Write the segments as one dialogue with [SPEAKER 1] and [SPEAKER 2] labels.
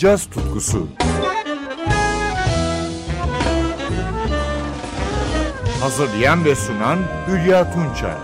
[SPEAKER 1] caz tutkusu. Hazırlayan ve sunan Hülya Tunçay.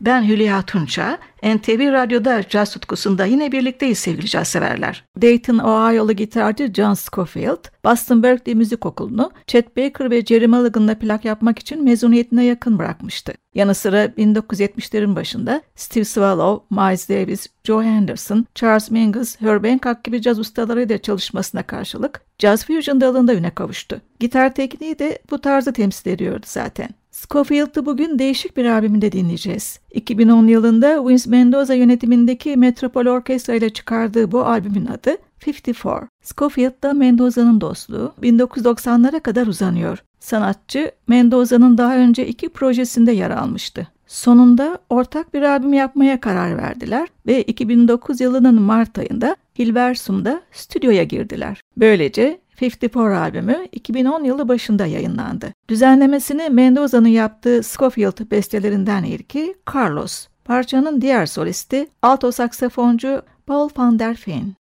[SPEAKER 2] Ben Hülya Tunça. NTV Radyo'da caz tutkusunda yine birlikteyiz sevgili caz severler. Dayton, Ohio'lu gitarcı John Scofield, Boston Berkeley Müzik Okulu'nu Chet Baker ve Jerry Mulligan'la plak yapmak için mezuniyetine yakın bırakmıştı. Yanı sıra 1970'lerin başında Steve Swallow, Miles Davis, Joe Henderson, Charles Mingus, Herb Hancock gibi caz ustalarıyla çalışmasına karşılık Jazz Fusion dalında üne kavuştu. Gitar tekniği de bu tarzı temsil ediyordu zaten. Scofield'ı bugün değişik bir albümünde dinleyeceğiz. 2010 yılında Vince Mendoza yönetimindeki Metropol Orkestra ile çıkardığı bu albümün adı 54. Scofield'da Mendoza'nın dostluğu 1990'lara kadar uzanıyor. Sanatçı Mendoza'nın daha önce iki projesinde yer almıştı. Sonunda ortak bir albüm yapmaya karar verdiler ve 2009 yılının Mart ayında Hilversum'da stüdyoya girdiler. Böylece 54 albümü 2010 yılı başında yayınlandı. Düzenlemesini Mendoza'nın yaptığı Scofield bestelerinden ilki Carlos. Parçanın diğer solisti alto saksafoncu Paul van der Feen.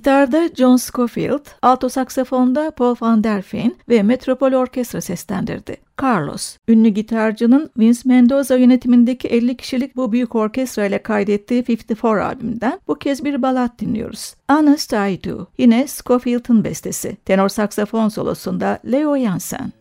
[SPEAKER 2] Gitarda John Scofield, alto saksafonda Paul van der Feen ve Metropol Orkestra seslendirdi. Carlos, ünlü gitarcının Vince Mendoza yönetimindeki 50 kişilik bu büyük orkestra ile kaydettiği 54 albümünden bu kez bir balat dinliyoruz. Honest I Do, yine Scofield'ın bestesi. Tenor saksafon solosunda Leo Jansen.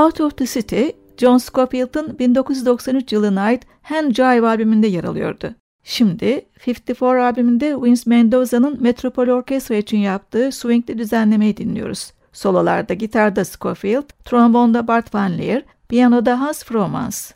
[SPEAKER 2] Out of the City, John Scofield'ın 1993 yılına ait Hand Jive albümünde yer alıyordu. Şimdi 54 albümünde Vince Mendoza'nın Metropol Orkestra için yaptığı swingli düzenlemeyi dinliyoruz. Sololarda gitarda Scofield, trombonda Bart Van Leer, piyanoda Hans Fromans.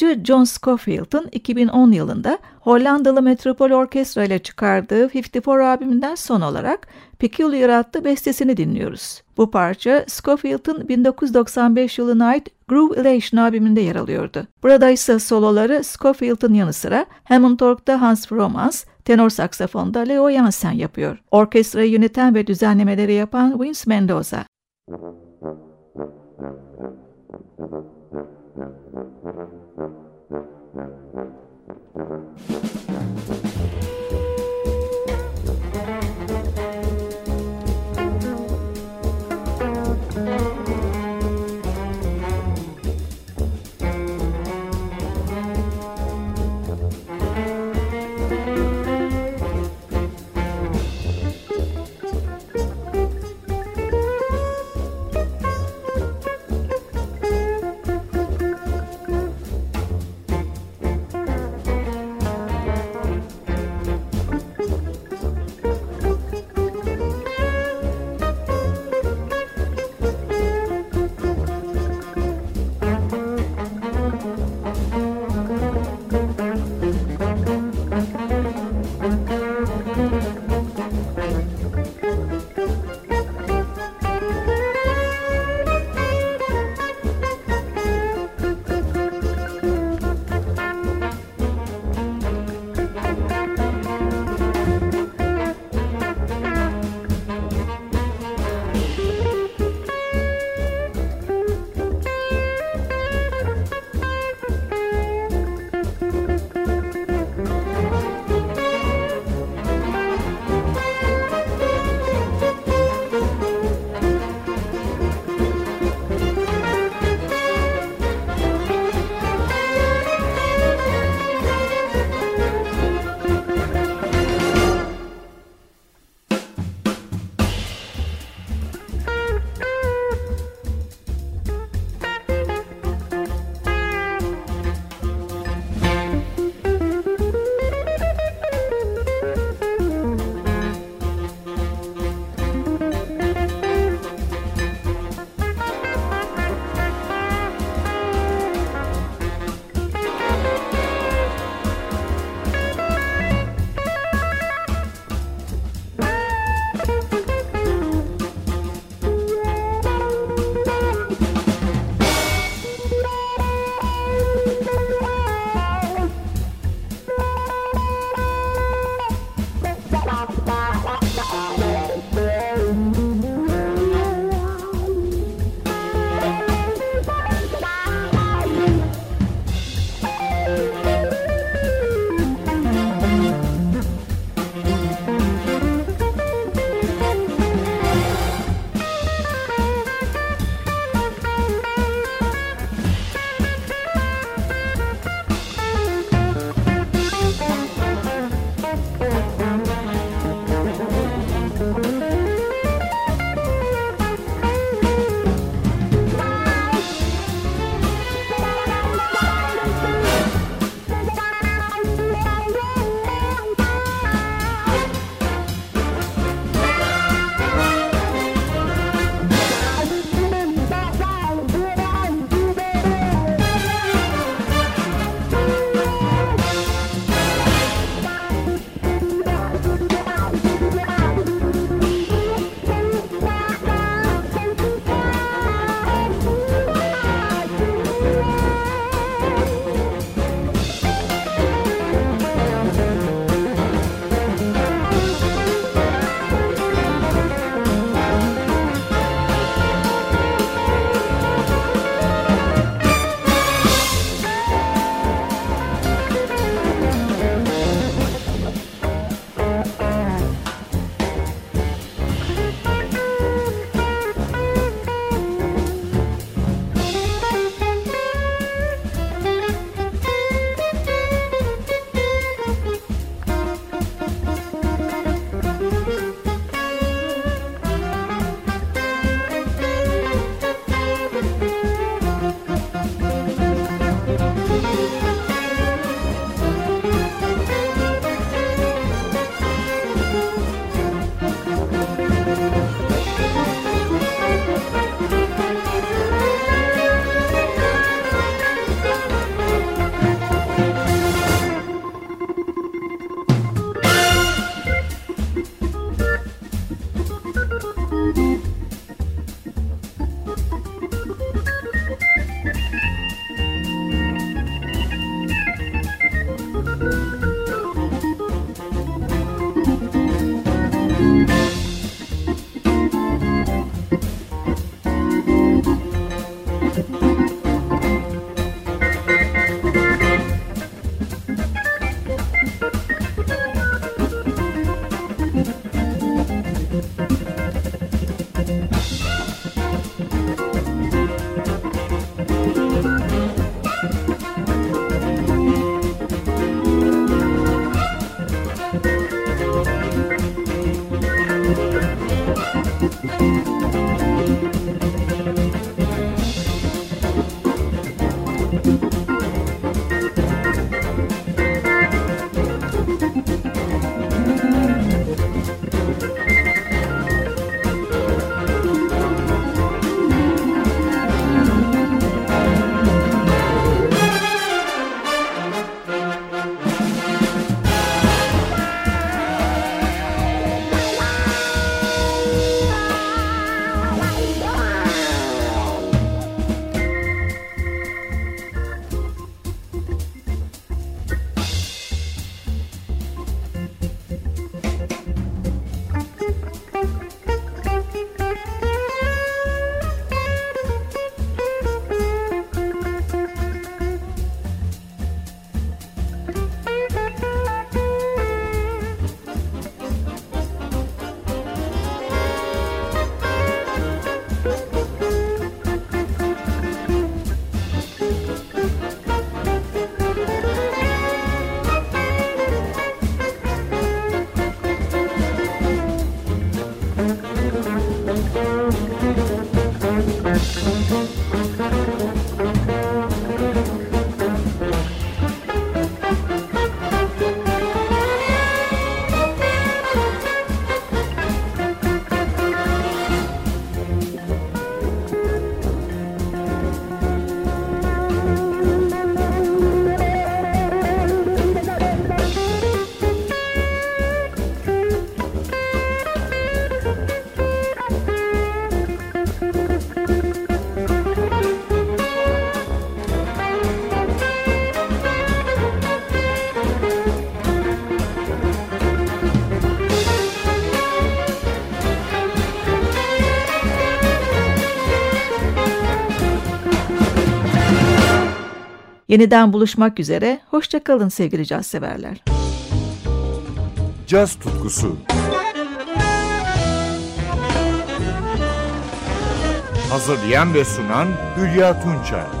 [SPEAKER 2] Davulcu John Scofield'ın 2010 yılında Hollandalı Metropol Orkestra ile çıkardığı 54 albümünden son olarak Peculiar adlı bestesini dinliyoruz. Bu parça Scofield'ın 1995 yılına ait Groove Elation albümünde yer alıyordu. Burada ise soloları Scofield'ın yanı sıra Hammond Org'da Hans Fromans, tenor saksafonda Leo Jansen yapıyor. Orkestrayı yöneten ve düzenlemeleri yapan Vince Mendoza. Thank you. Thank you. Yeniden buluşmak üzere, hoşçakalın sevgili caz severler.
[SPEAKER 1] Caz tutkusu. Hazırlayan ve sunan Hülya Tunçay.